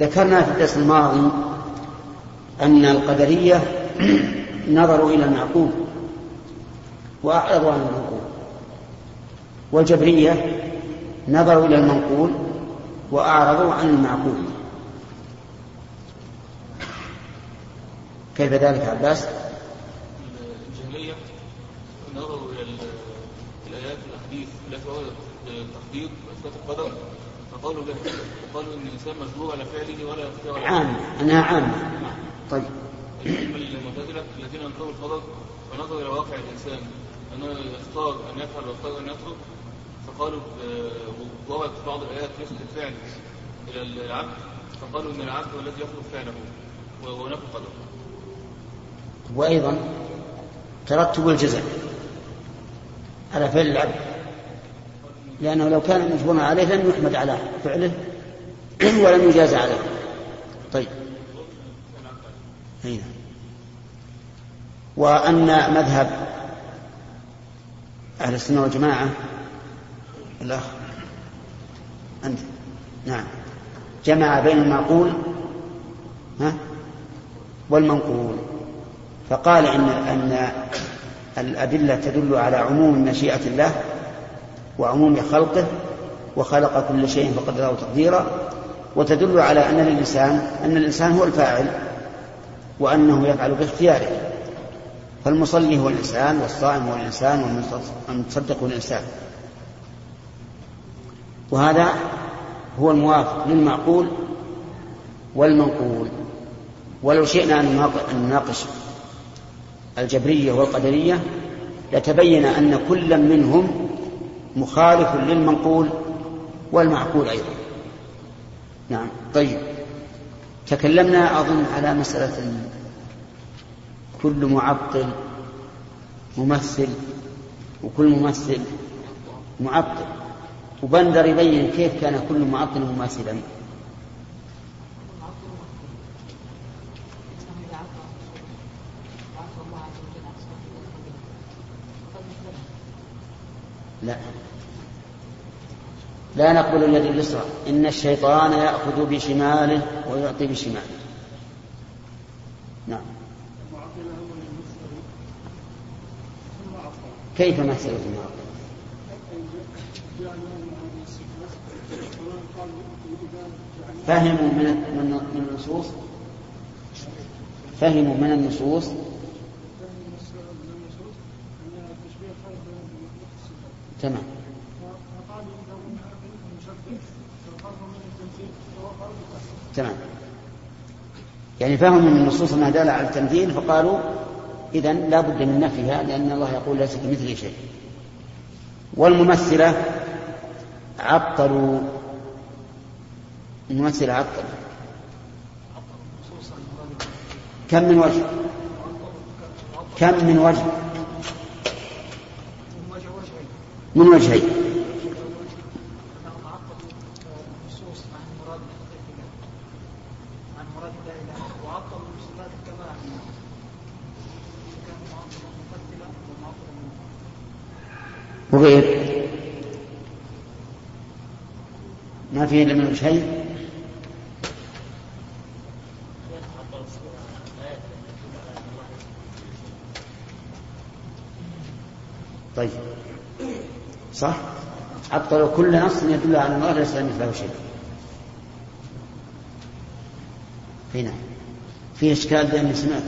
ذكرنا في الدرس الماضي أن القدرية نظروا إلى المعقول وأعرضوا عن المنقول. والجبرية نظروا إلى المنقول وأعرضوا عن المعقول. كيف ذلك عباس؟ الجهلية نظروا إلى الآيات والأحاديث التي وردت وإثبات القدر. فقالوا له وقالوا إن الإنسان مجبور على فعله ولا يستطيع عامة أنها عامة طيب. المعتزلة الذين أنكروا القدر ونظروا إلى واقع الإنسان. أنه يختار أن يفعل ويختار أن يترك فقالوا وردت بعض الآيات يثبت الفعل إلى العبد فقالوا إن العبد هو الذي يخلق فعله ونفى القدر وأيضا ترتب الجزاء على فعل العبد. لأنه لو كان مجبورا عليه لم يحمد على فعله ولم يجاز عليه. طيب. هنا. وأن مذهب أهل السنة والجماعة الأخ أنت نعم جمع بين المعقول ها والمنقول. فقال إن أن الأدلة تدل على عموم مشيئة الله وعموم خلقه وخلق كل شيء فقدره تقديرا وتدل على أن الإنسان أن الإنسان هو الفاعل وأنه يفعل باختياره. فالمصلي هو الإنسان والصائم هو الإنسان والمتصدق هو الإنسان. وهذا هو الموافق للمعقول والمنقول. ولو شئنا أن نناقش الجبرية والقدرية لتبين أن كل منهم مخالف للمنقول والمعقول أيضا. نعم طيب. تكلمنا أظن على مسألة كل معطل ممثل وكل ممثل معطل. وبندر يبين كيف كان كل معطل مماثلا لا. لا نقبل اليد اليسرى. إن الشيطان يأخذ بشماله ويعطي بشماله. نعم. كيف مسألة المعطل فهموا من من النصوص؟ فهموا من النصوص؟ تمام. تمام. يعني فهموا من النصوص ما دل على التمثيل فقالوا إذا لا بد من نفيها لأن الله يقول ليس كمثله شيء. والممثلة عطلوا. الممثلة عطلوا. كم من وجه؟ كم من وجه؟ من وجهين وغير ما فيه إلا من وجهين طيب. صح؟ عطلوا كل نص يدل على الله ليس مثله شيء. هنا في إشكال لأني سمعت.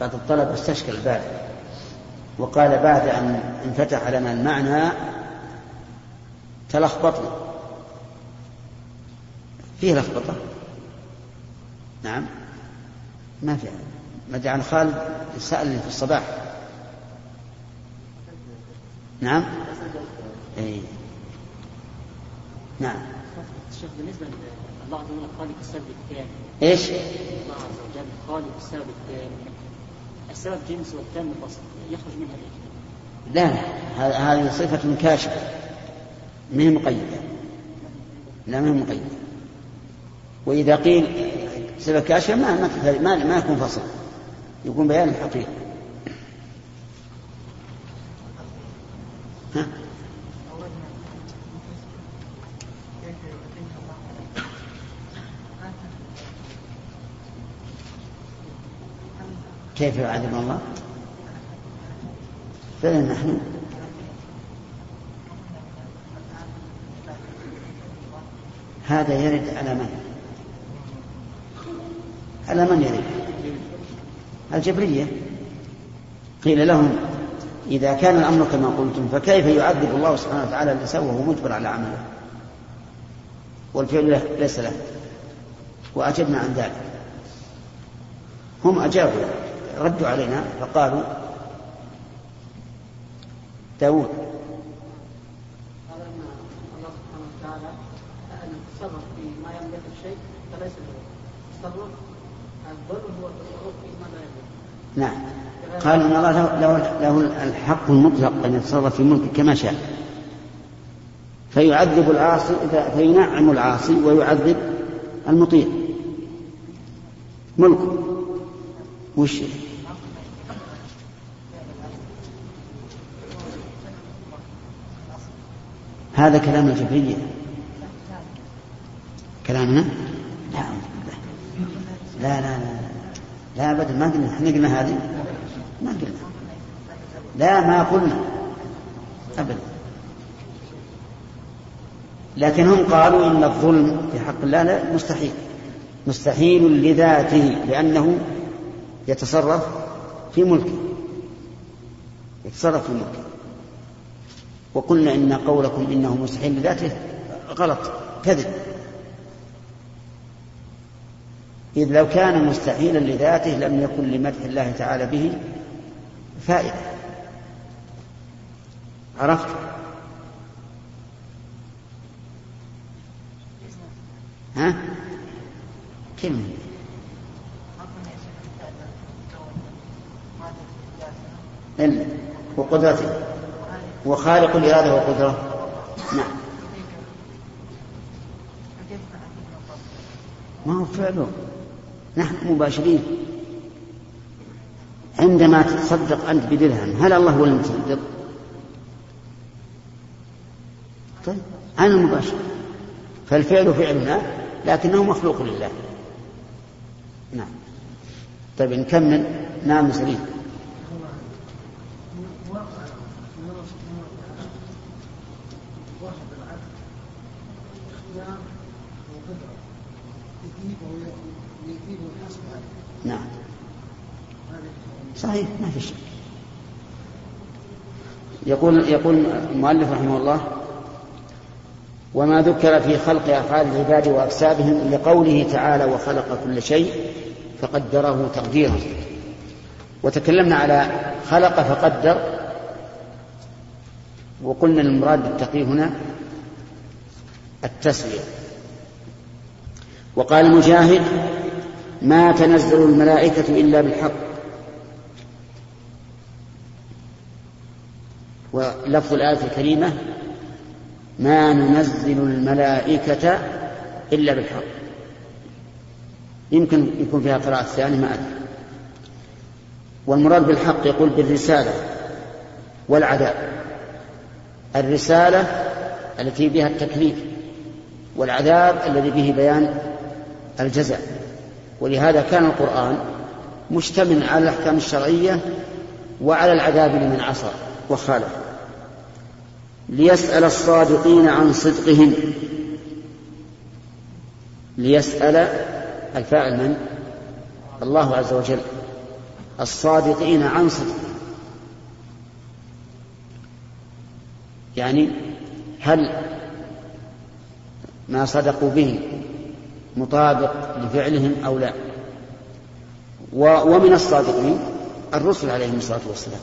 بعض الطلبة استشكل بعد. وقال بعد أن انفتح لنا المعنى تلخبطنا. فيه لخبطة. نعم. ما في مدعي خالد سألني في الصباح. نعم. أي. نعم. بالنسبة الله عز وجل خالق السبب الثاني. إيش؟ الله عز وجل خالق السبب الثاني. السبب جنس والثاني فصل يخرج منها الايه؟ لا لا. هذه صفة كاشفة. ما هي مقيدة؟ لا ما هي مقيدة. وإذا قيل سبب كاشفة ما ما ما يكون فصل. يكون بيان الحقيقة ها؟ كيف يعذب الله؟ فإن نحن هذا يرد على من؟ على من يرد الجبرية. قيل لهم إذا كان الأمر كما قلتم فكيف يعذب الله سبحانه وتعالى الإنسان وهو مجبر على عمله؟ والفعل ليس له. وأجبنا عن ذلك. هم أجابوا ردوا علينا فقالوا داود أن يتصرف فيما يملك الشيء فليس له التصرف نعم. قال إن الله له, له الحق المطلق أن يتصرف في ملكه كما شاء. فيعذب العاصي فينعم العاصي ويعذب المطيع. ملكه. وش؟ هذا كلام الجبرية. كلامنا؟ لا لا لا لا. أبدا ما قلنا. إحنا قلنا هذه؟ ما قلنا. لا ما قلنا. أبدا. لكن هم قالوا إن الظلم في حق الله لا مستحيل. مستحيل لذاته لأنه يتصرف في ملكه. يتصرف في ملكه. وقلنا إن قولكم إنه مستحيل لذاته غلط. كذب. إذ لو كان مستحيلا لذاته لم يكن لمدح الله تعالى به فائدة. عرفت؟ ها؟ كلمة. إلا وقدرته. وخالق الإرادة والقدرة نعم. ما هو فعله؟ نحن مباشرين. عندما تتصدق أنت بدرهم هل الله هو المتصدق؟ طيب أنا مباشر. فالفعل فعلنا لكنه مخلوق لله. نعم. طيب نكمل. نعم سليم. نعم. صحيح ما في شك. يقول يقول المؤلف رحمه الله وما ذكر في خلق أفعال العباد وأكسابهم لقوله تعالى وخلق كل شيء فقدره تقديرا وتكلمنا على خلق فقدر وقلنا المراد بالتقدير هنا التسويه وقال مجاهد ما تنزل الملائكة إلا بالحق. ولفظ الآية الكريمة ما ننزل الملائكة إلا بالحق. يمكن يكون فيها قراءة ثانية ما أدري. والمراد بالحق يقول بالرسالة والعذاب. الرسالة التي بها التكليف والعذاب الذي به بيان الجزاء. ولهذا كان القرآن مشتمل على الأحكام الشرعية وعلى العذاب لمن عصى وخالف. ليسأل الصادقين عن صدقهم. ليسأل الفاعل من؟ الله عز وجل. الصادقين عن صدقهم يعني هل ما صدقوا به مطابق لفعلهم أو لا. ومن الصادقين الرسل عليهم الصلاة والسلام.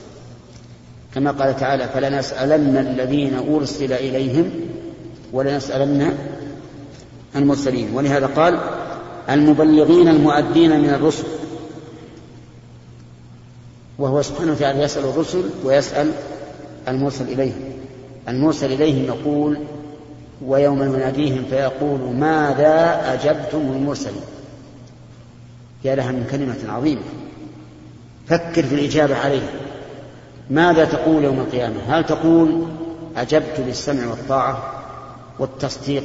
كما قال تعالى فلنسألن الذين أرسل إليهم ولنسألن المرسلين. ولهذا قال المبلغين المؤدين من الرسل. وهو سبحانه وتعالى يسأل الرسل ويسأل المرسل إليهم. المرسل إليهم يقول ويوم يناديهم فيقول ماذا أجبتم المرسلين؟ يا لها من كلمة عظيمة. فكر في الإجابة عليه ماذا تقول يوم القيامة؟ هل تقول أجبت بالسمع والطاعة والتصديق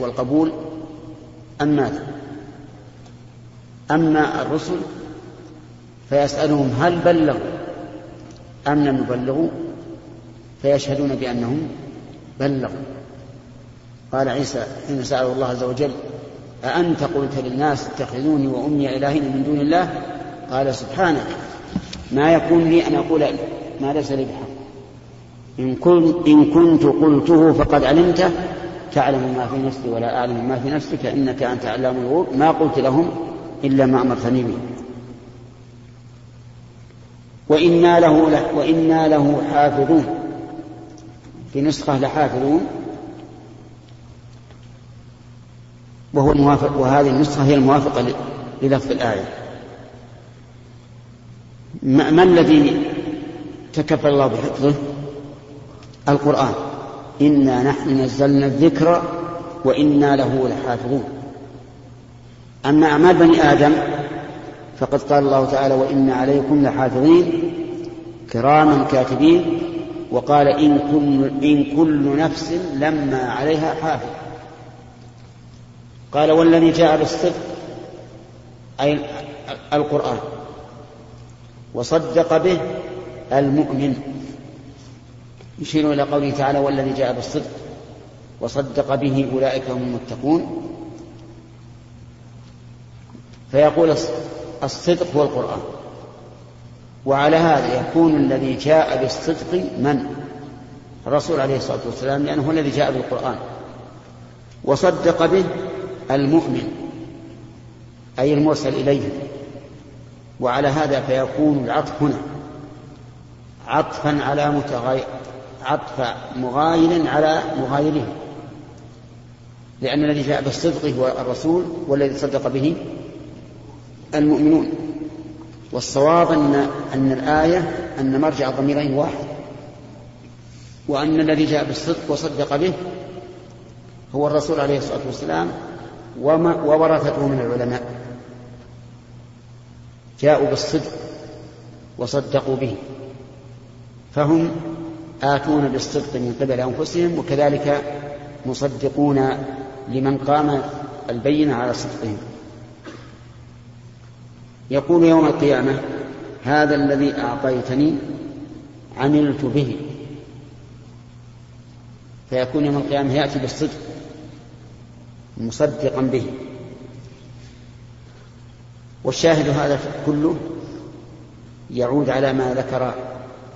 والقبول؟ أم ماذا؟ أما الرسل فيسألهم هل بلغوا أم لم يبلغوا؟ فيشهدون بأنهم بلغوا. قال عيسى حين سأله الله عز وجل أأنت قلت للناس اتخذوني وأمي إلهين من دون الله؟ قال سبحانك ما يكون لي أن أقول ما ليس لي بحق. إن كنت, إن كنت قلته فقد علمته تعلم ما في نفسي ولا أعلم ما في نفسك إنك أنت علام الغيوب. ما قلت لهم إلا ما أمرتني به. وإنا له وإنا له حافظون. في نسخة لحافظون. وهو الموافق وهذه النسخة هي الموافقة للفظ الآية. ما, الذي تكفل الله بحفظه؟ القرآن. إنا نحن نزلنا الذكر وإنا له لحافظون. أما أعمال بني آدم فقد قال الله تعالى وإن عليكم لحافظين. كراما كاتبين. وقال إن كل, إن كل نفس لما عليها حافظ. قال والذي جاء بالصدق أي القرآن وصدق به المؤمن. يشير إلى قوله تعالى والذي جاء بالصدق وصدق به أولئك هم المتقون. فيقول الصدق هو القرآن. وعلى هذا يكون الذي جاء بالصدق من؟ الرسول عليه الصلاة والسلام لأنه هو الذي جاء بالقرآن. وصدق به المؤمن أي المرسل إليه. وعلى هذا فيكون العطف هنا عطفا على متغير عطف مغاير على مغايره لأن الذي جاء بالصدق هو الرسول والذي صدق به المؤمنون. والصواب أن أن الآية أن مرجع الضميرين واحد. وأن الذي جاء بالصدق وصدق به هو الرسول عليه الصلاة والسلام وورثته من العلماء. جاءوا بالصدق وصدقوا به. فهم آتون بالصدق من قبل أنفسهم وكذلك مصدقون لمن قام البينة على صدقهم. يقول يوم القيامة هذا الذي أعطيتني عملت به. فيكون يوم القيامة يأتي بالصدق مصدقا به. والشاهد هذا كله يعود على ما ذكر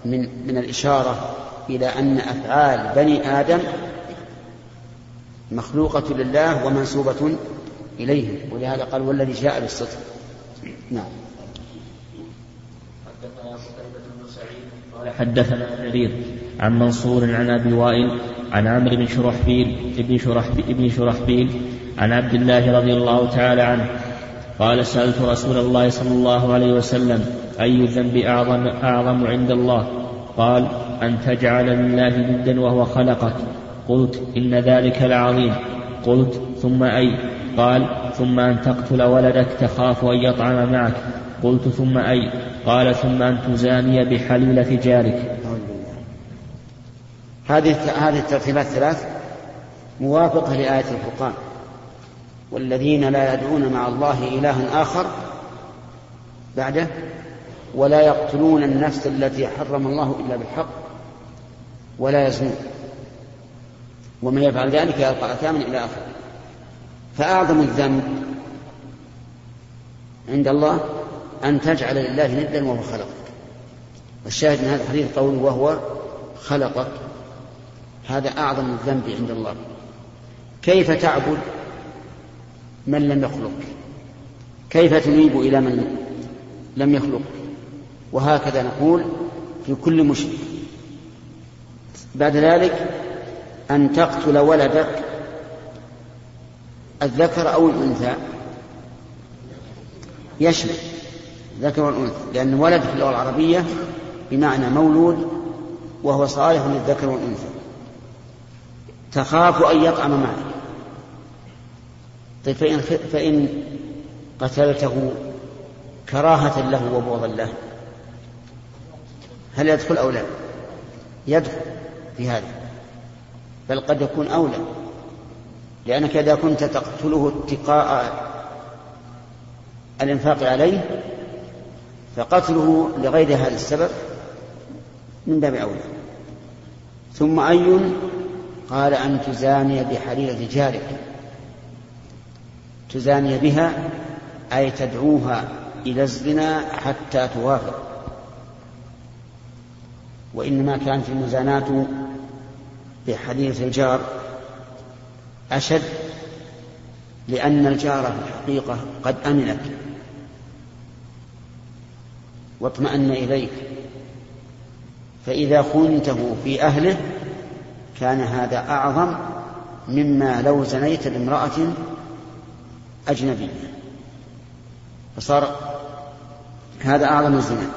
من من الإشارة إلى أن أفعال بني آدم مخلوقة لله ومنسوبة إليه. ولهذا قال والذي جاء بالصدق. نعم. حدثنا قتيبة بن سعيد قال حدثنا جرير. عن منصور عن أبي وائل عن عمرو بن شرحبيل ابن شرحبيل, ابن شرحبيل عن عبد الله رضي الله تعالى عنه. قال سألت رسول الله صلى الله عليه وسلم أي الذنب أعظم, أعظم عند الله؟ قال أن تجعل لله ندا وهو خلقك. قلت إن ذلك لعظيم. قلت ثم أي؟ قال ثم أن تقتل ولدك تخاف أن يطعم معك. قلت ثم أي؟ قال ثم أن تزاني بحليلة جارك. هذه هذه الترتيبات الثلاث موافقة لآية الفرقان. والذين لا يدعون مع الله إلها آخر بعده ولا يقتلون النفس التي حرم الله إلا بالحق ولا يزنون. ومن يفعل ذلك يلقى أثاما إلى آخره فأعظم الذنب عند الله أن تجعل لله ندا وهو خلقك. والشاهد من هذا الحديث قول وهو خلقك. هذا أعظم الذنب عند الله. كيف تعبد من لم يخلقك كيف تنيب إلى من لم يخلقك وهكذا نقول في كل مشرك. بعد ذلك أن تقتل ولدك الذكر أو الأنثى يشمل الذكر والأنثى لأن ولد في اللغة العربية بمعنى مولود وهو صالح للذكر والأنثى. تخاف أن يطعم معك طيب فإن, فإن قتلته كراهة له وبغضا له هل يدخل أو لا؟ يدخل في هذا بل قد يكون أولى لأنك إذا كنت تقتله اتقاء الإنفاق عليه فقتله لغير هذا السبب من باب أولى. ثم أي قال أن تزاني بحليلة جارك. تزاني بها أي تدعوها إلى الزنا حتى توافق. وإنما كانت المزاناة بحديث الجار أشد لأن الجار في الحقيقة قد أمنك واطمأن إليك. فإذا خنته في أهله كان هذا أعظم مما لو زنيت بامرأة أجنبية. فصار هذا أعظم الزنا.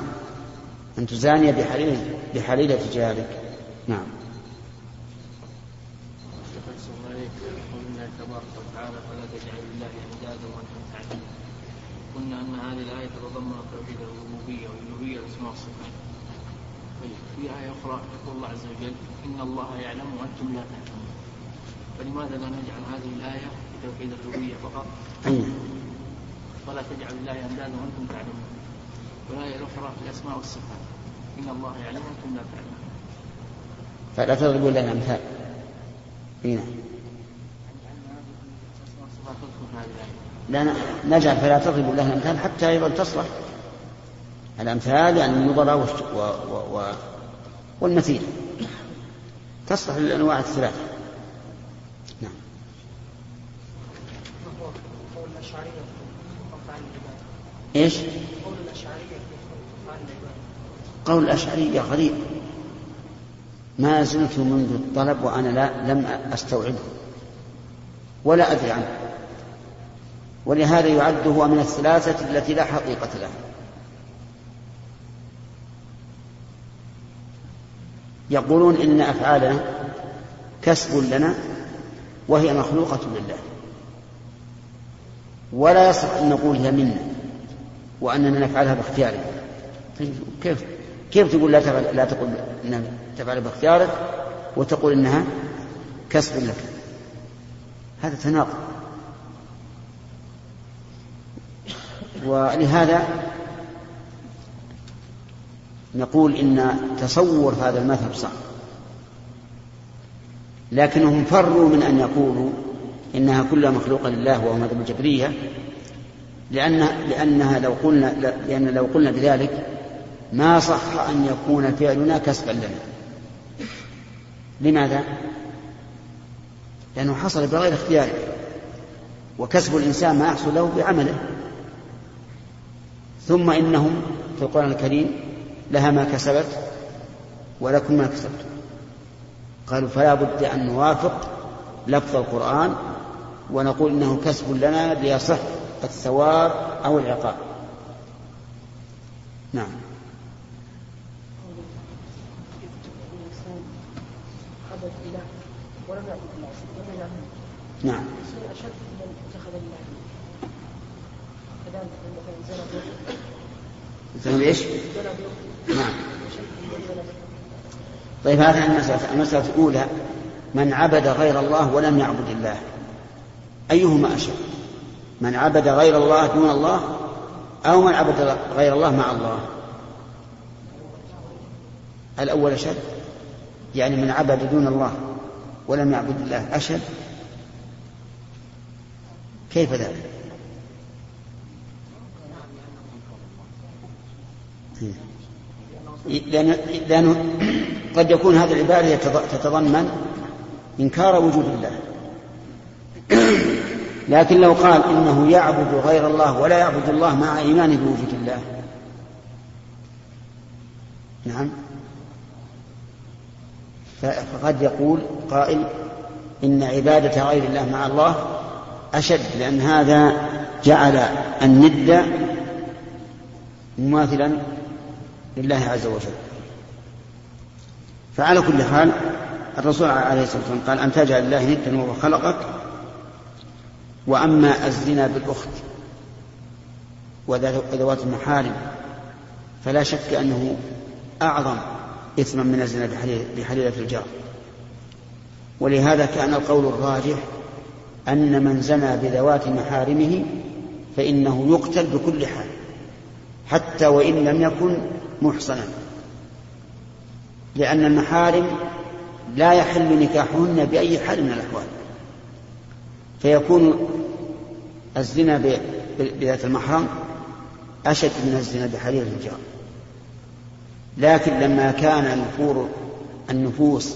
أن تزاني بحليلة, بحليلة جارك. نعم. قلنا تبارك وتعالى فلا تجعل لله اندادا وأنتم تعلمون قلنا ان هذه الايه تتضمن توحيد الربوبيه والالوهيه والاسماء والصفات طيب في إيه أخرى يقول الله عز وجل إن الله يعلم وأنتم لا تعلمون. فلماذا لا نجعل هذه الآية في توحيد الربوبية فقط؟ أي ولا تجعل الله أندادا وأنتم تعلمون. والآية الأخرى في الأسماء والصفات إن الله يعلم وأنتم لا تعلمون. فلا تضربوا لنا أمثال هنا الايه لا نجعل فلا تضربوا لها الأمثال حتى أيضا تصلح. الأمثال يعني النظرة والمثيل تصلح للأنواع الثلاثة. نعم. العباد قول الأشعرية غريب. ما زلت منذ الطلب وأنا لا لم أستوعبه. ولا أدري عنه. ولهذا يعد هو من الثلاثة التي لا حقيقة لها. يقولون إن أفعالنا كسب لنا وهي مخلوقة لله. ولا يصح أن نقول هي منا وأننا نفعلها باختيارنا طيب كيف؟ كيف تقول لا تفعل لا تقول إنها تفعل باختيارك وتقول إنها كسب لك؟ هذا تناقض. ولهذا نقول إن تصور هذا المذهب صعب. لكنهم فروا من أن يقولوا إنها كلها مخلوقة لله وهو مذهب الجبرية لأن لأنها لو قلنا لأن لو قلنا بذلك ما صح أن يكون فعلنا كسبا لنا. لماذا؟ لأنه حصل بغير اختياره وكسب الإنسان ما يحصل له بعمله. ثم إنهم في القرآن الكريم لها ما كسبت ولكم ما كسبتم. قالوا فلا بد أن نوافق لفظ القرآن ونقول إنه كسب لنا ليصح الثواب أو العقاب. نعم. نعم. مثل إيش؟ نعم. طيب هذه المسألة المسألة الأولى من عبد غير الله ولم يعبد الله. أيهما أشد؟ من عبد غير الله دون الله أو من عبد غير الله مع الله؟ الأول أشد؟ يعني من عبد دون الله ولم يعبد الله أشد؟ كيف ذلك؟ لأن لأنه قد يكون هذه العبادة تتضمن إنكار وجود الله. لكن لو قال إنه يعبد غير الله ولا يعبد الله مع إيمانه بوجود الله. نعم. فقد يقول قائل إن عبادة غير الله مع الله أشد لأن هذا جعل الند مماثلا لله عز وجل. فعلى كل حال الرسول عليه الصلاة والسلام قال أن تجعل الله ندا وهو خلقك وأما الزنا بالأخت وذوات المحارم فلا شك أنه أعظم إثما من الزنا بحليلة الجار. ولهذا كان القول الراجح أن من زنى بذوات محارمه فإنه يقتل بكل حال حتى وإن لم يكن محصنا. لأن المحارم لا يحل نكاحهن بأي حال من الأحوال. فيكون الزنا بذات المحرم أشد من الزنا بحرير الرجال. لكن لما كان نفور النفوس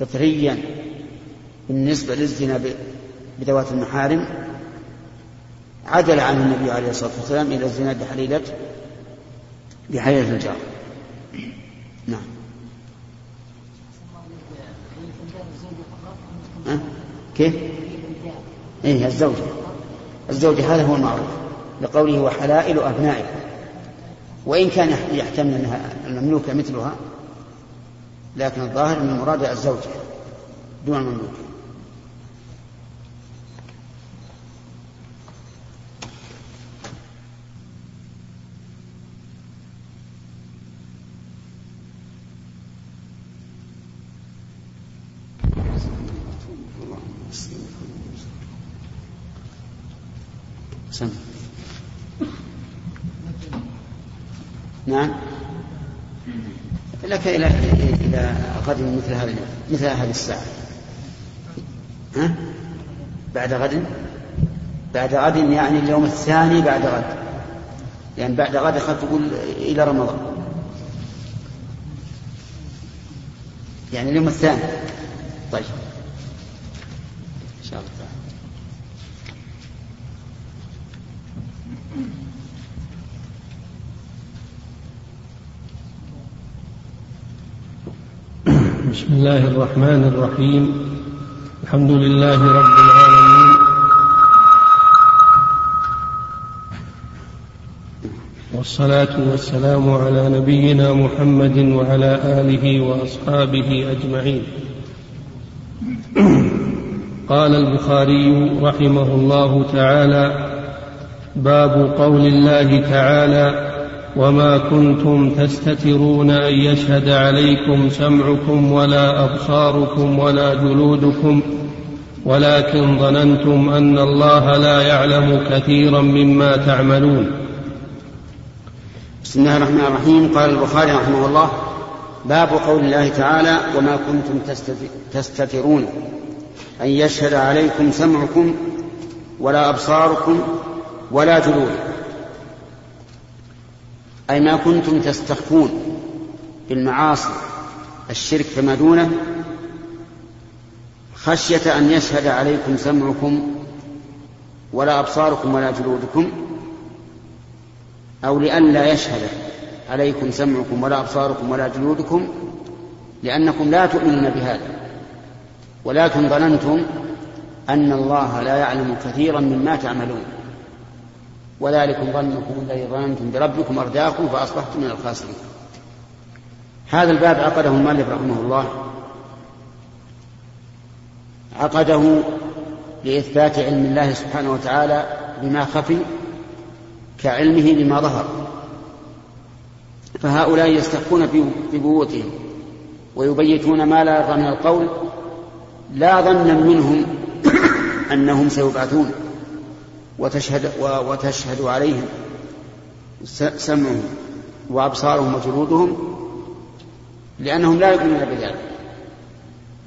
فطريا بالنسبة للزنا بذوات المحارم عدل عنه النبي عليه الصلاة والسلام إلى الزنا بحليلة بحليلة الجار. نعم؟ كيف؟ إيه الزوجة الزوجة هذا هو المعروف. لقوله وحلائل أبنائكم. وإن كان يحتمل أنها المملوكة مثلها لكن الظاهر أن المراد الزوجة دون المملوكة سم. نعم لك إلى إلى غد مثل هذه مثل هذه الساعة. ها؟ بعد غد؟ بعد غد يعني اليوم الثاني بعد غد. يعني بعد غد أخذت تقول إلى رمضان. يعني اليوم الثاني. طيب إن شاء الله تعالى بسم الله الرحمن الرحيم. الحمد لله رب العالمين. والصلاة والسلام على نبينا محمد وعلى آله وأصحابه أجمعين. قال البخاري رحمه الله تعالى باب قول الله تعالى وما كنتم تستترون ان يشهد عليكم سمعكم ولا ابصاركم ولا جلودكم ولكن ظننتم ان الله لا يعلم كثيرا مما تعملون. بسم الله الرحمن الرحيم. قال البخاري رحمه الله باب قول الله تعالى وما كنتم تستترون ان يشهد عليكم سمعكم ولا ابصاركم ولا جلودكم. أي ما كنتم تستخفون بالمعاصي الشرك فما دونه خشية أن يشهد عليكم سمعكم ولا أبصاركم ولا جلودكم أو لئلا يشهد عليكم سمعكم ولا أبصاركم ولا جلودكم لأنكم لا تؤمنون بهذا. ولكن ظننتم أن الله لا يعلم كثيرا مما تعملون. وذلكم ظنكم الذي ظننتم بربكم أرداكم فأصبحتم من الخاسرين. هذا الباب عقده المؤلف رحمه الله. عقده لإثبات علم الله سبحانه وتعالى بما خفي كعلمه بما ظهر. فهؤلاء يستخفون في بيوتهم ويبيتون ما لا يرضى من القول. لا ظنا منهم أنهم سيبعثون. وتشهد وتشهد عليهم سمعهم وأبصارهم وجلودهم لأنهم لا يؤمنون بذلك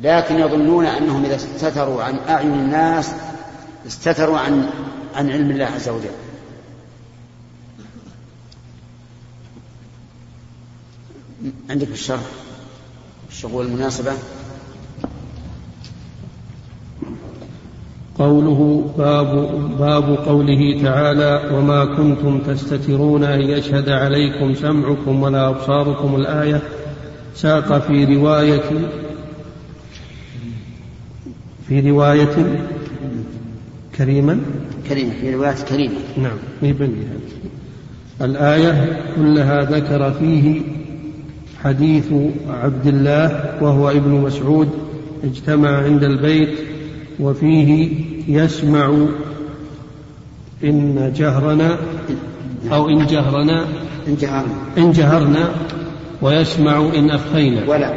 لكن يظنون أنهم إذا استتروا عن أعين الناس استتروا عن عن علم الله عز وجل. عندك الشرح؟ الشغول المناسبة؟ قوله باب باب قوله تعالى وما كنتم تستترون أن يشهد عليكم سمعكم ولا أبصاركم الآية ساق في رواية في رواية كريما؟ كريمة في رواية كريمة. نعم يبني الآية كلها ذكر فيه حديث عبد الله وهو ابن مسعود اجتمع عند البيت وفيه يسمع إن جهرنا أو إن جهرنا إن جهرنا. إن جهرنا ويسمع إن أخفينا ولا.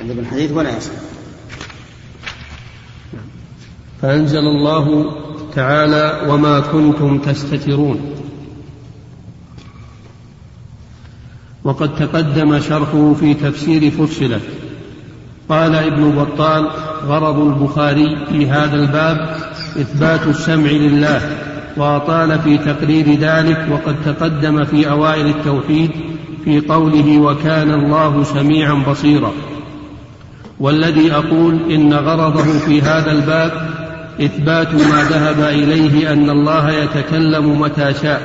اللي بالحديث ولا يسمع. فأنزل الله تعالى وما كنتم تستترون. وقد تقدم شرحه في تفسير فصلت قال ابن بطال غرض البخاري في هذا الباب إثبات السمع لله وأطال في تقرير ذلك وقد تقدم في أوائل التوحيد في قوله وكان الله سميعا بصيرا. والذي أقول إن غرضه في هذا الباب إثبات ما ذهب إليه أن الله يتكلم متى شاء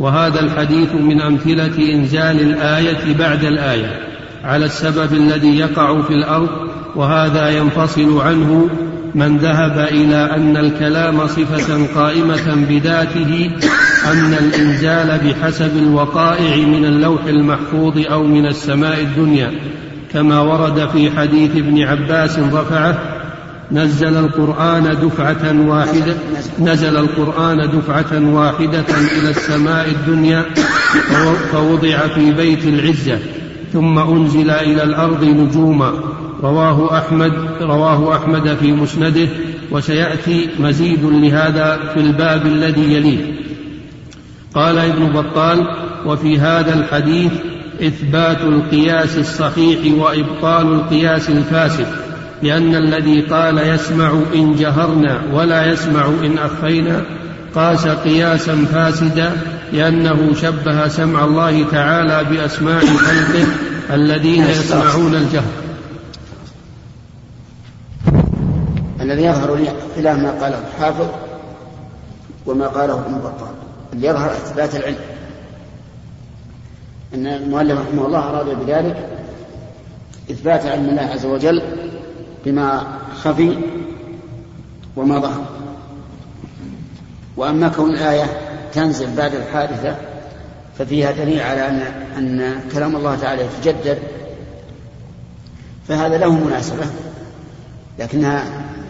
وهذا الحديث من أمثلة إنزال الآية بعد الآية. على السبب الذي يقع في الأرض وهذا ينفصل عنه من ذهب إلى أن الكلام صفة قائمة بذاته أن الإنزال بحسب الوقائع من اللوح المحفوظ أو من السماء الدنيا. كما ورد في حديث ابن عباس رفعه نزل القرآن دفعة واحدة نزل القرآن دفعة واحدة إلى السماء الدنيا فوضع في بيت العزة. ثم أنزل إلى الأرض نجوما. رواه أحمد رواه أحمد في مسنده وسيأتي مزيد لهذا في الباب الذي يليه. قال ابن بطال وفي هذا الحديث إثبات القياس الصحيح وإبطال القياس الفاسد لأن الذي قال يسمع إن جهرنا ولا يسمع إن أخفينا قاس قياسا فاسدا لأنه شبه سمع الله تعالى بأسماع خلقه الذين يسمعون الجهر. الذي يظهر لي خلاف ما قاله الحافظ وما قاله ابن بطال اللي يظهر إثبات العلم. إن المؤلف رحمه الله أراد بذلك إثبات علم الله عز وجل بما خفي وما ظهر. وأما كون الآية تنزل بعد الحادثة ففيها دليل على ان أن كلام الله تعالى يتجدد فهذا له مناسبة لكنها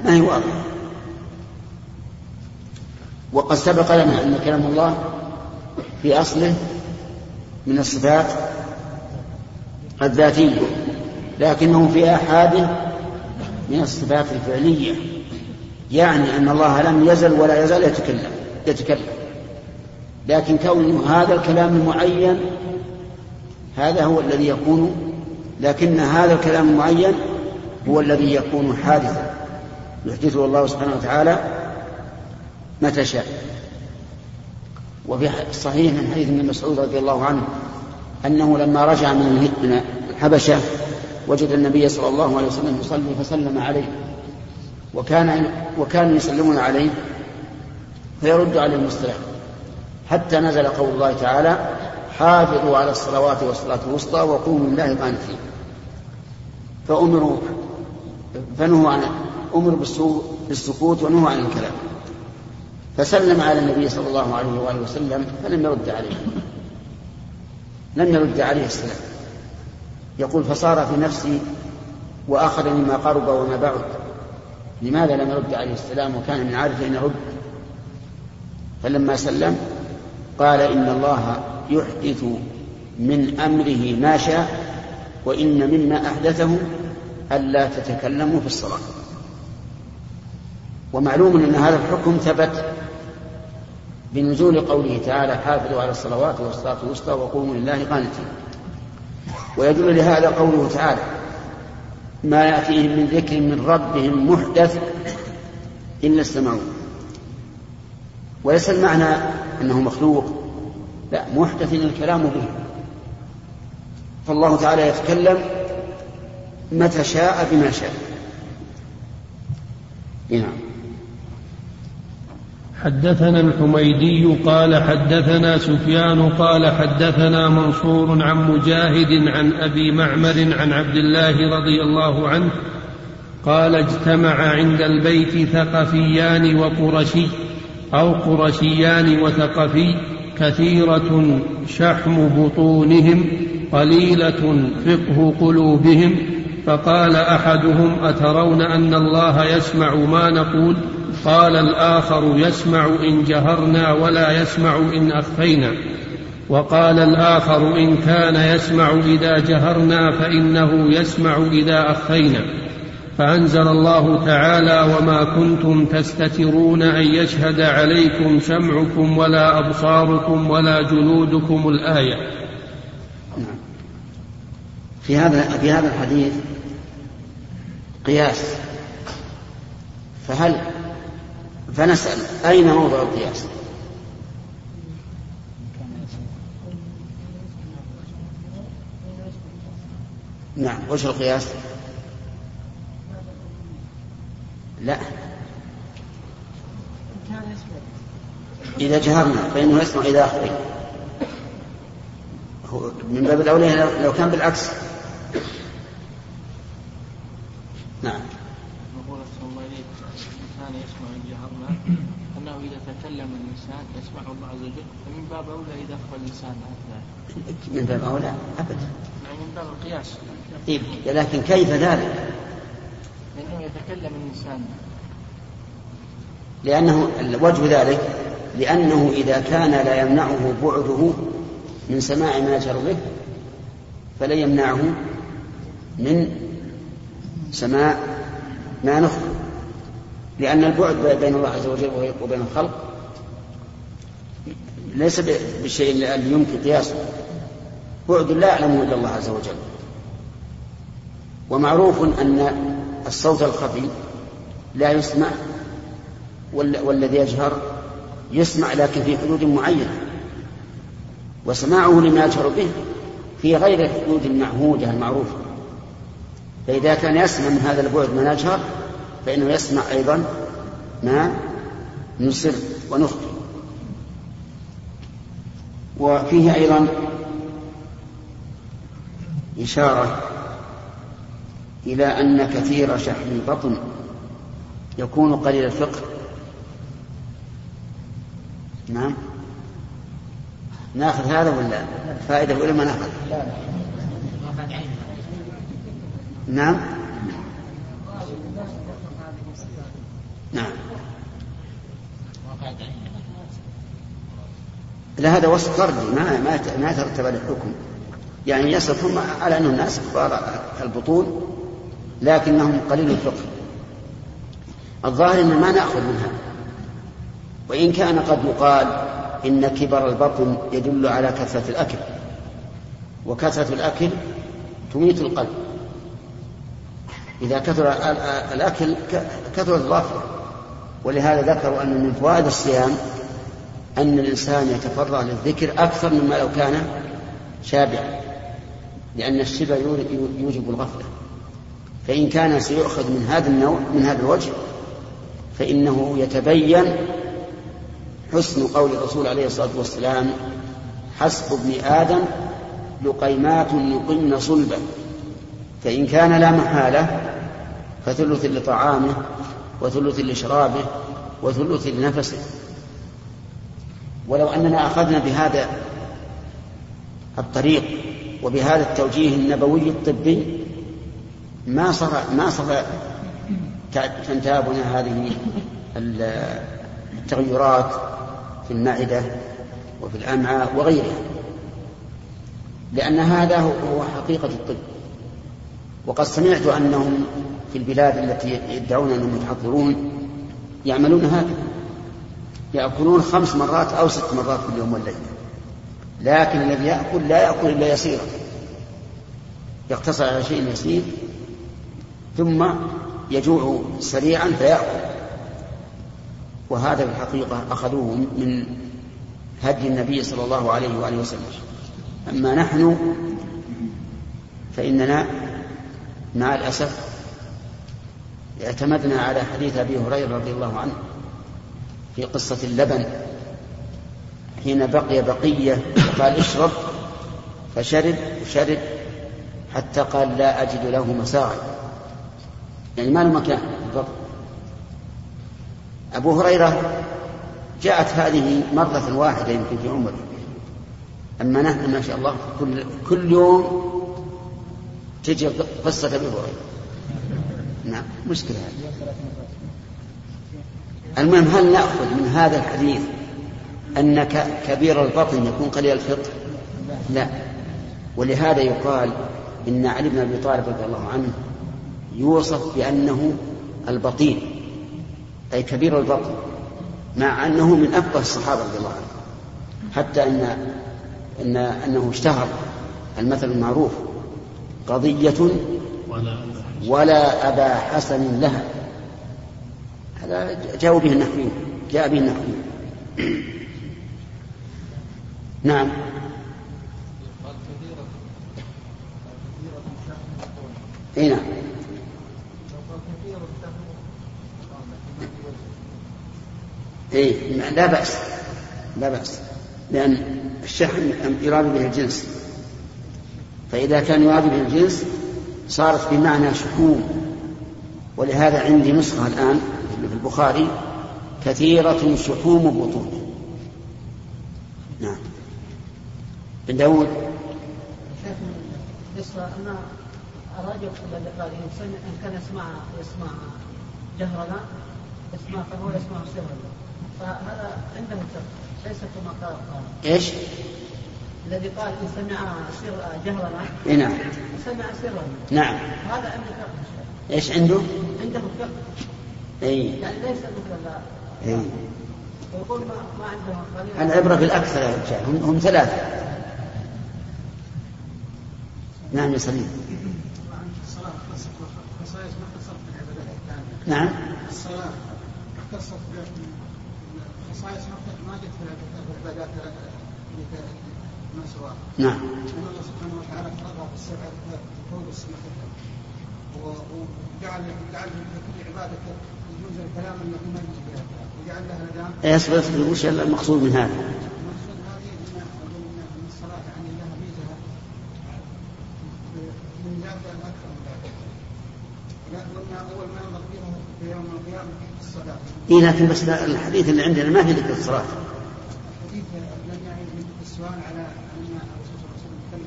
ما هي واضحة. وقد سبق لنا أن كلام الله في أصله من الصفات الذاتية لكنه في أحاده من الصفات الفعلية. يعني أن الله لم يزل ولا يزال يتكلم يتكلم. لكن كونه هذا الكلام المعين هذا هو الذي يكون لكن هذا الكلام المعين هو الذي يكون حادثا. يحدثه الله سبحانه وتعالى متى شاء. وفي الصحيح من حديث ابن مسعود رضي الله عنه أنه لما رجع من الحبشة وجد النبي صلى الله عليه وسلم يصلي فسلم عليه. وكان وكانوا يسلمون عليه فيرد عليهم السلام حتى نزل قول الله تعالى حافظوا على الصلوات والصلاة الوسطى وقوموا لله قانتين فأمروا فنهوا عن أمروا بالسكوت ونهوا عن الكلام. فسلم على النبي صلى الله عليه وآله وسلم فلم يرد عليه. لم يرد عليه السلام. يقول فصار في نفسي وأخذ مما قرب وما بعد. لماذا لم يرد عليه السلام وكان من عادته أن يرد؟ فلما سلم قال إن الله يحدث من أمره ما شاء وإن مما أحدثه ألا تتكلموا في الصلاة. ومعلوم أن هذا الحكم ثبت بنزول قوله تعالى حافظوا على الصلوات والصلاة الوسطى وقوموا لله قانتين ويدل لهذا قوله تعالى ما يأتيهم من ذكر من ربهم محدث إلا استمعوا. وليس المعنى أنه مخلوق لا محدث الكلام به. فالله تعالى يتكلم متى شاء بما شاء. نعم. حدثنا الحميدي قال حدثنا سفيان قال حدثنا منصور عن مجاهد عن أبي معمر عن عبد الله رضي الله عنه قال اجتمع عند البيت ثقفيان وقرشي أو قرشيان وثقفي كثيرة شحم بطونهم قليلة فقه قلوبهم فقال أحدهم أترون أن الله يسمع ما نقول قال الآخر يسمع إن جهرنا ولا يسمع إن أخفينا. وقال الآخر إن كان يسمع إذا جهرنا فإنه يسمع إذا أخفينا. فأنزل الله تعالى وما كنتم تستترون أن يشهد عليكم سمعكم ولا أبصاركم ولا جلودكم الآية. في هذا في هذا الحديث قياس. فهل فنسأل. أين موضع القياس؟ نعم وش القياس؟ لا. إذا جهرنا فإنه يسمع إذا أخفينا من باب الأولى لو كان بالعكس. نعم نقول أحسن الله إليك الإنسان يسمع أنه إذا تكلم الإنسان يسمعه الله عز وجل فمن باب أولى إذا أخفى الإنسان من باب أولى؟ أبدا. يعني من باب القياس. طيب لكن كيف ذلك؟ لأنه يتكلم الإنسان. لأنه وجه ذلك لأنه إذا كان لا يمنعه بعده من سماع ما يجهر به فلن يمنعه من سماع ما نخفي. لأن البعد بين الله عز وجل وبين الخلق ليس بالشيء الذي يمكن قياسه بعد لا يعلمه إلا الله عز وجل. ومعروف أن الصوت الخفي لا يسمع والذي يجهر يسمع لكن في حدود معينة. وسماعه لما يجهر به في غير الحدود المعهودة المعروفة فإذا كان يسمع من هذا البعد ما نجهر فإنه يسمع أيضا ما نسر ونخفي وفيه أيضا إشارة إلى أن كثير شحم البطن يكون قليل الفقه نعم. ناخذ هذا ولا فائدة ولا ما ناخذ؟ نعم. لا هذا وصف فردي ما ما ما يترتب عليه يعني يصفهم على أنهم ناس كبار البطون لكنهم قليل الفقه. الظاهر إن ما نأخذ من هذا وإن كان قد يقال إن كبر البطن يدل على كثرة الأكل. وكثرة الأكل تميت القلب. إذا كثر الأكل كثر الغفلة ولهذا ذكروا أن من فوائد الصيام أن الإنسان يتفرغ للذكر أكثر مما لو كان شابعا لأن الشبع يوجب الغفلة. فإن كان سيؤخذ من هذا النوع من هذا الوجه فإنه يتبين حسن قول الرسول عليه الصلاة والسلام حسب ابن آدم لقيمات يقمن صلبا. فإن كان لا محالة فثلث لطعامه وثلث لشرابه وثلث لنفسه. ولو أننا أخذنا بهذا الطريق وبهذا التوجيه النبوي الطبي ما صار ما صار تنتابنا هذه التغيرات في المعدة وفي الأمعاء وغيرها. لأن هذا هو حقيقة الطب. وقد سمعت أنهم في البلاد التي يدعون أنهم يتحضرون يعملون هكذا. يأكلون خمس مرات أو ست مرات في اليوم والليلة. لكن الذي يأكل لا يأكل إلا يسيرا. يقتصر على شيء يسير ثم يجوع سريعا فيأكل. وهذا في الحقيقة أخذوه من هدي النبي صلى الله عليه وآله وسلم. أما نحن فإننا مع الأسف اعتمدنا على حديث أبي هريرة رضي الله عنه في قصة اللبن حين بقي بقية قال اشرب فشرب شرب حتى قال لا أجد له مساغا يعني ما له مكان بالضبط أبو هريرة جاءت هذه مرة واحدة يمكن في عمره. أما نحن ما شاء الله كل كل يوم تجي قصة أبي هريرة. نعم مشكلة هذه. المهم هل نأخذ من هذا الحديث أن كبير البطن يكون قليل الفطر لا. ولهذا يقال إن علي بن أبي طالب رضي الله عنه يوصف بأنه البطيء أي كبير البطن مع أنه من أفقه الصحابة رضي الله عنهم. حتى أن أن أنه اشتهر المثل المعروف قضية ولا أبا حسن لها. هذا جاءوا به النحويون جاء به النحويون نعم. إي نعم. إي لا بأس. لا بأس. لأن الشحن يراد به الجنس. فإذا كان يراد به الجنس صارت بمعنى شحوم ولهذا عندي نسخة الآن في البخاري كثيرة شحوم البطون نعم. بن داود؟ أن الرجل الذي قال إن كان يسمع يسمع جهرنا يسمع فهو يسمع سرا فهذا عنده ليس كما قال. إيش؟ الذي قال ان سمع سر جهرنا اي نعم سمع سرا نعم هذا عنده فرق إيش عنده؟ عنده فرق اي يعني ليس مثل اي ويقول ما, ما عنده العبرة بالأكثر يا رجال هم, هم ثلاثة نعم يا سليم نعم الصلاة اختصت خصائص ما جت في العبادات. نعم. الله سبحانه وتعالى في السبع فوق وجعل جعل لكل عبادة يجوز الكلام الذي ما يجوز وجعل لها وش المقصود من هذا؟ المقصود هذه ان الصلاة يعني لها ميزة من من. ولكن أول ما فيها في يوم القيامة الصلاة. إيه لكن بس الحديث اللي عندنا ما في ذكر الصلاة. السؤال على أن الرسول صلى الله عليه وسلم يتكلم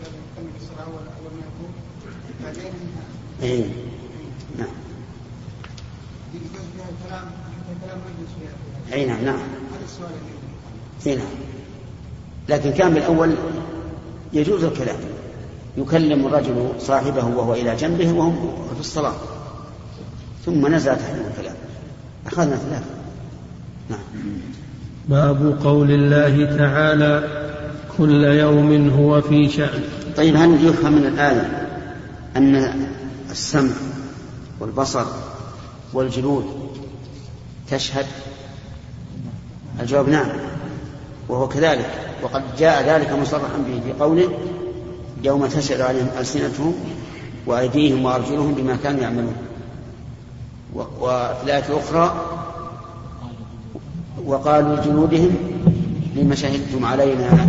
يتكلم في الصلاة أول أول ما يكون بعدين إيه. نعم. يجوز فيها الكلام حتى الكلام ما يجوز فيها. أي نعم نعم. هذا السؤال اللي إيه نعم. لكن كان بالأول يجوز الكلام. يكلم الرجل صاحبه وهو إلى جنبه وهم في الصلاة. ثم نزل تحريم الكلام. أخذنا ثلاثة. نعم. باب قول الله تعالى كل يوم هو في شأن. طيب هل يفهم من الآية أن السمع والبصر والجلود تشهد؟ الجواب نعم وهو كذلك وقد جاء ذلك مصرحا به في قوله يوم تشهد عليهم ألسنتهم وأيديهم وأرجلهم بما كانوا يعملون. وفي الآية الأخرى وقالوا لجنودهم لما شهدتم علينا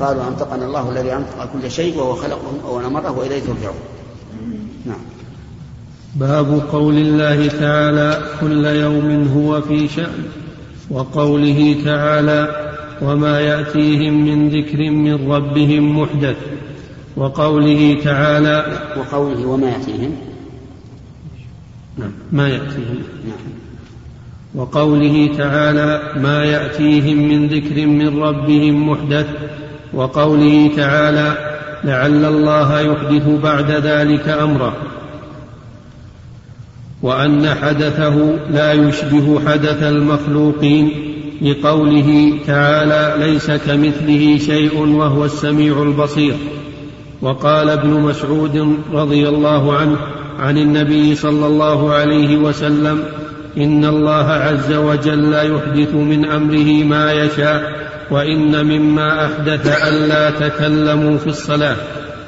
قالوا أنطقنا الله الذي أنطق كل شيء وهو خلقهم أول مرة وإليه ترجعون. نعم. باب قول الله تعالى كل يوم هو في شأن وقوله تعالى وما يأتيهم من ذكر من ربهم محدث وقوله تعالى وقوله وما يأتيهم. نعم. ما يأتيهم. نعم. وقوله تعالى ما يأتيهم من ذكر من ربهم محدث وقوله تعالى لعل الله يحدث بعد ذلك أمرا وأن حدثه لا يشبه حدث المخلوقين لقوله تعالى ليس كمثله شيء وهو السميع البصير. وقال ابن مسعود رضي الله عنه عن النبي صلى الله عليه وسلم إن الله عز وجل يحدث من أمره ما يشاء وإن مما أحدث ألا تكلموا في الصلاة.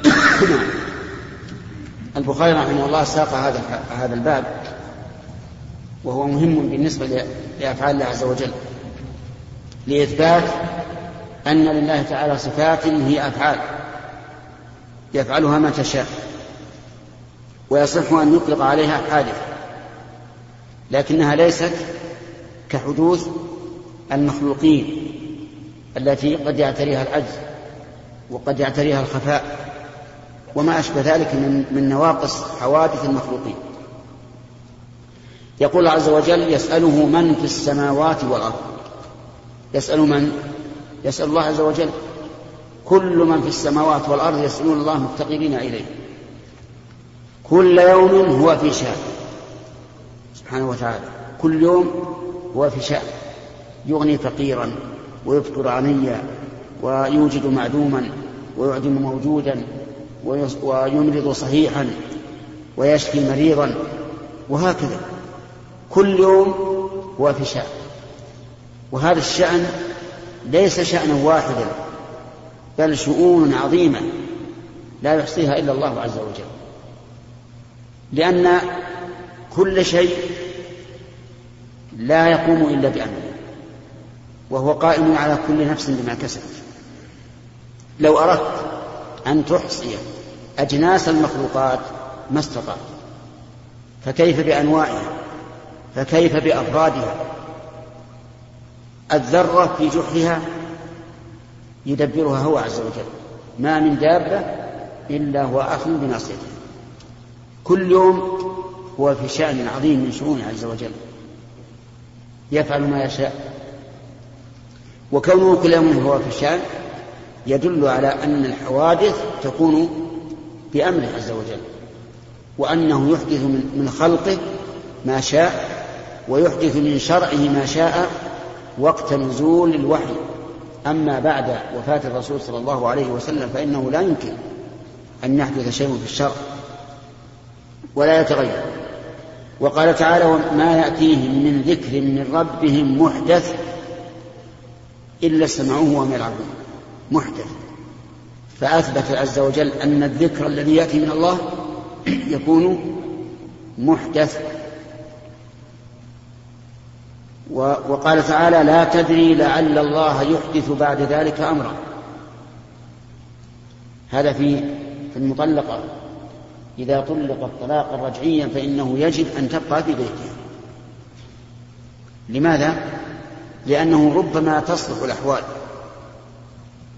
البخاري رحمه الله ساق هذا هذا الباب وهو مهم بالنسبة لأفعال الله عز وجل. لإثبات أن لله تعالى صفات هي أفعال. يفعلها ما تشاء ويصح أن يطلق عليها حادث. لكنها ليست كحدوث المخلوقين التي قد يعتريها العجز وقد يعتريها الخفاء وما أشبه ذلك من, من نواقص حوادث المخلوقين. يقول عز وجل يسأله من في السماوات والأرض. يسأل من؟ يسأل الله عز وجل. كل من في السماوات والأرض يسألون الله مفتقرين إليه. كل يوم هو في شأن. سبحانه وتعالى. كل يوم هو في شأن. يغني فقيرا ويفطر عنيا ويوجد معدوما ويعدم موجودا ويمرض صحيحا ويشفي مريضا وهكذا. كل يوم هو في شأن. وهذا الشأن ليس شأنا واحدا بل شؤون عظيمة لا يحصيها إلا الله عز وجل. لأن كل شيء لا يقوم إلا بأمره وهو قائم على كل نفس بما كسبت. لو أردت أن تحصي أجناس المخلوقات ما استطعت فكيف بأنواعها؟ فكيف بأفرادها؟ الذرة في جحرها يدبرها هو عز وجل. ما من دابة إلا هو آخذ بناصيته كل يوم هو في شأن عظيم من شؤونه عز وجل. يفعل ما يشاء. وكونه كل يوم هو في شأن يدل على أن الحوادث تكون بأمره عز وجل وأنه يحدث من خلقه ما شاء ويحدث من شرعه ما شاء وقت نزول الوحي. أما بعد وفاة الرسول صلى الله عليه وسلم فإنه لا يمكن أن يحدث شيء في الشرع ولا يتغير. وقال تعالى ما يأتيهم من ذكر من ربهم محدث إلا سمعوه وهم يلعبون. محدث. فأثبت عز وجل أن الذكر الذي يأتي من الله يكون محدث. وقال تعالى لا تدري لعل الله يحدث بعد ذلك أمرا. هذا في في المطلقة. إذا طلقت طلاقا رجعيا فإنه يجب أن تبقى في بيتها لماذا؟ لأنه ربما تصلح الأحوال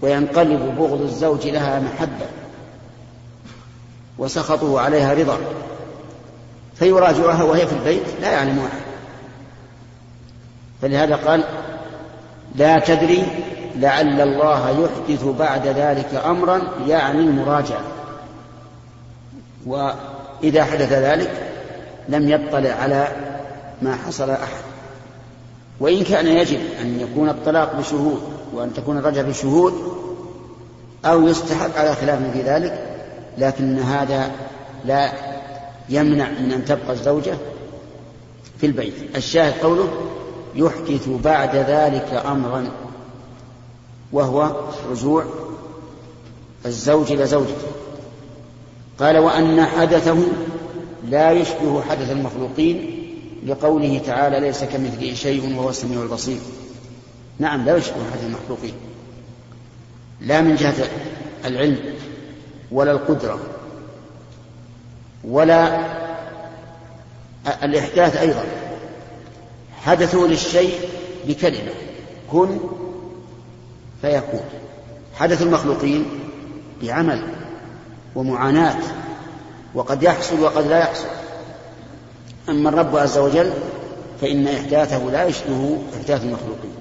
وينقلب بغض الزوج لها محبة وسخطه عليها رضا. فيراجعها وهي في البيت لا يعلم أحد فلهذا قال لا تدري لعل الله يحدث بعد ذلك أمرا يعني المراجعة وإذا حدث ذلك لم يطلع على ما حصل أحد. وإن كان يجب أن يكون الطلاق بشهود وأن تكون الرجعة بشهود أو يستحب على خلاف في ذلك لكن هذا لا يمنع من أن تبقى الزوجة في البيت. الشاهد قوله يحدث بعد ذلك أمرا وهو رجوع الزوج إلى زوجته. قال وأن حدثه لا يشبه حدث المخلوقين لقوله تعالى ليس كمثله شيء وهو السميع البصير. نعم لا يشبه حدث المخلوقين. لا من جهة العلم ولا القدرة ولا الإحداث أيضا. حدثوا للشيء بكلمة كن فيكون. حدث المخلوقين بعمل. ومعاناة وقد يحصل وقد لا يحصل. أما الرب عز وجل فإن إحداثه لا يشبه إحداث المخلوقين.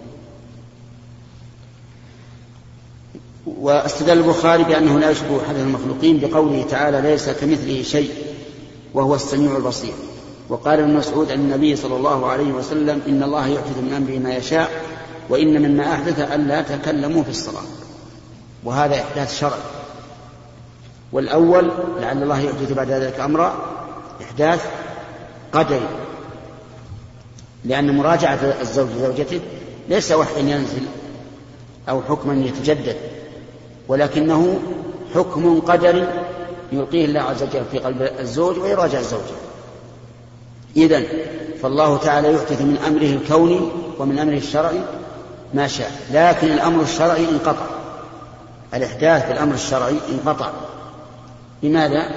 واستدل البخاري بأنه لا يشبه حدث المخلوقين بقوله تعالى ليس كمثله شيء وهو السميع البصير. وقال ابن مسعود عن النبي صلى الله عليه وسلم إن الله يحدث من أمره ما يشاء وإن مما أحدث ألا تكلموا في الصلاة. وهذا إحداث شرعي. والأول لعل الله يحدث بعد ذلك أمرا إحداث قدري لأن مراجعة الزوج لزوجته ليس وحيا ينزل أو حكما يتجدد ولكنه حكم قدري يلقيه الله عز وجل في قلب الزوج ويراجع الزوجة إذا فالله تعالى يحدث من أمره الكوني ومن أمره الشرعي ما شاء لكن الأمر الشرعي انقطع. الإحداث بالأمر الشرعي انقطع. بماذا؟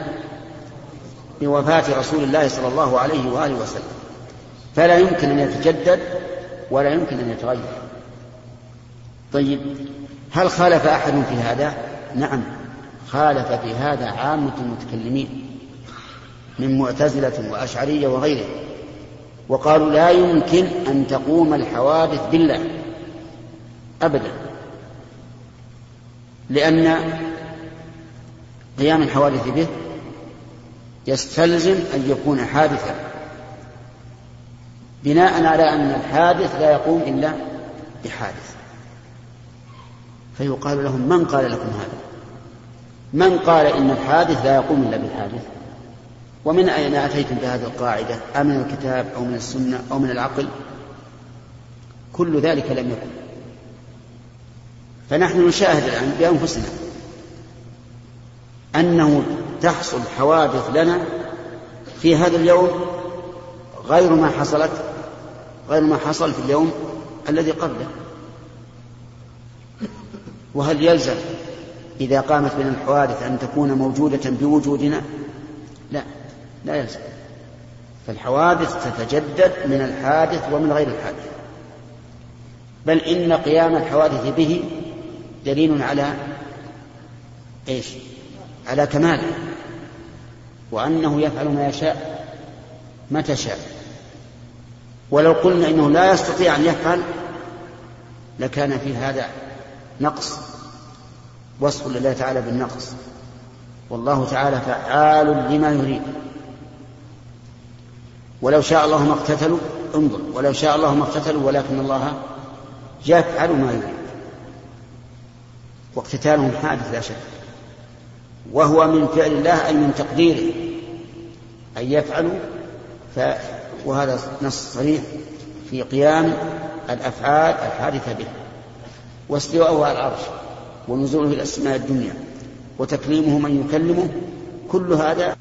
بوفاة رسول الله صلى الله عليه وآله وسلم فلا يمكن أن يتجدد ولا يمكن أن يتغير طيب هل خالف أحد في هذا؟ نعم خالف في هذا عامة المتكلمين من معتزلة وأشعرية وغيرهم وقالوا لا يمكن أن تقوم الحوادث بالله أبدا لأن قيام الحوادث به يستلزم أن يكون حادثا. بناء على أن الحادث لا يقوم إلا بحادث. فيقال لهم من قال لكم هذا؟ من قال إن الحادث لا يقوم إلا بالحادث؟ ومن أين أتيتم بهذه القاعدة؟ أمن الكتاب أو من السنة أو من العقل؟ كل ذلك لم يكن. فنحن نشاهد الآن بأنفسنا أنه تحصل حوادث لنا في هذا اليوم غير ما حصلت غير ما حصل في اليوم الذي قبله. وهل يلزم إذا قامت بنا الحوادث أن تكون موجودة بوجودنا؟ لا لا يلزم. فالحوادث تتجدد من الحادث ومن غير الحادث. بل إن قيام الحوادث به دليل على إيش؟ على كماله وأنه يفعل ما يشاء متى شاء. ولو قلنا إنه لا يستطيع أن يفعل لكان في هذا نقص وصف لله تعالى بالنقص. والله تعالى فعال لما يريد. ولو شاء الله ما اقتتلوا انظر. ولو شاء الله ما اقتتلوا ولكن الله يفعل ما يريد. واقتتالهم حادث لا شك. وهو من فعل الله أي من تقديره. أن يفعلوا ف وهذا نص صريح في قيام الأفعال الحادثة به. واستواءه على العرش ونزوله إلى السماء الدنيا وتكليمه من يكلمه كل هذا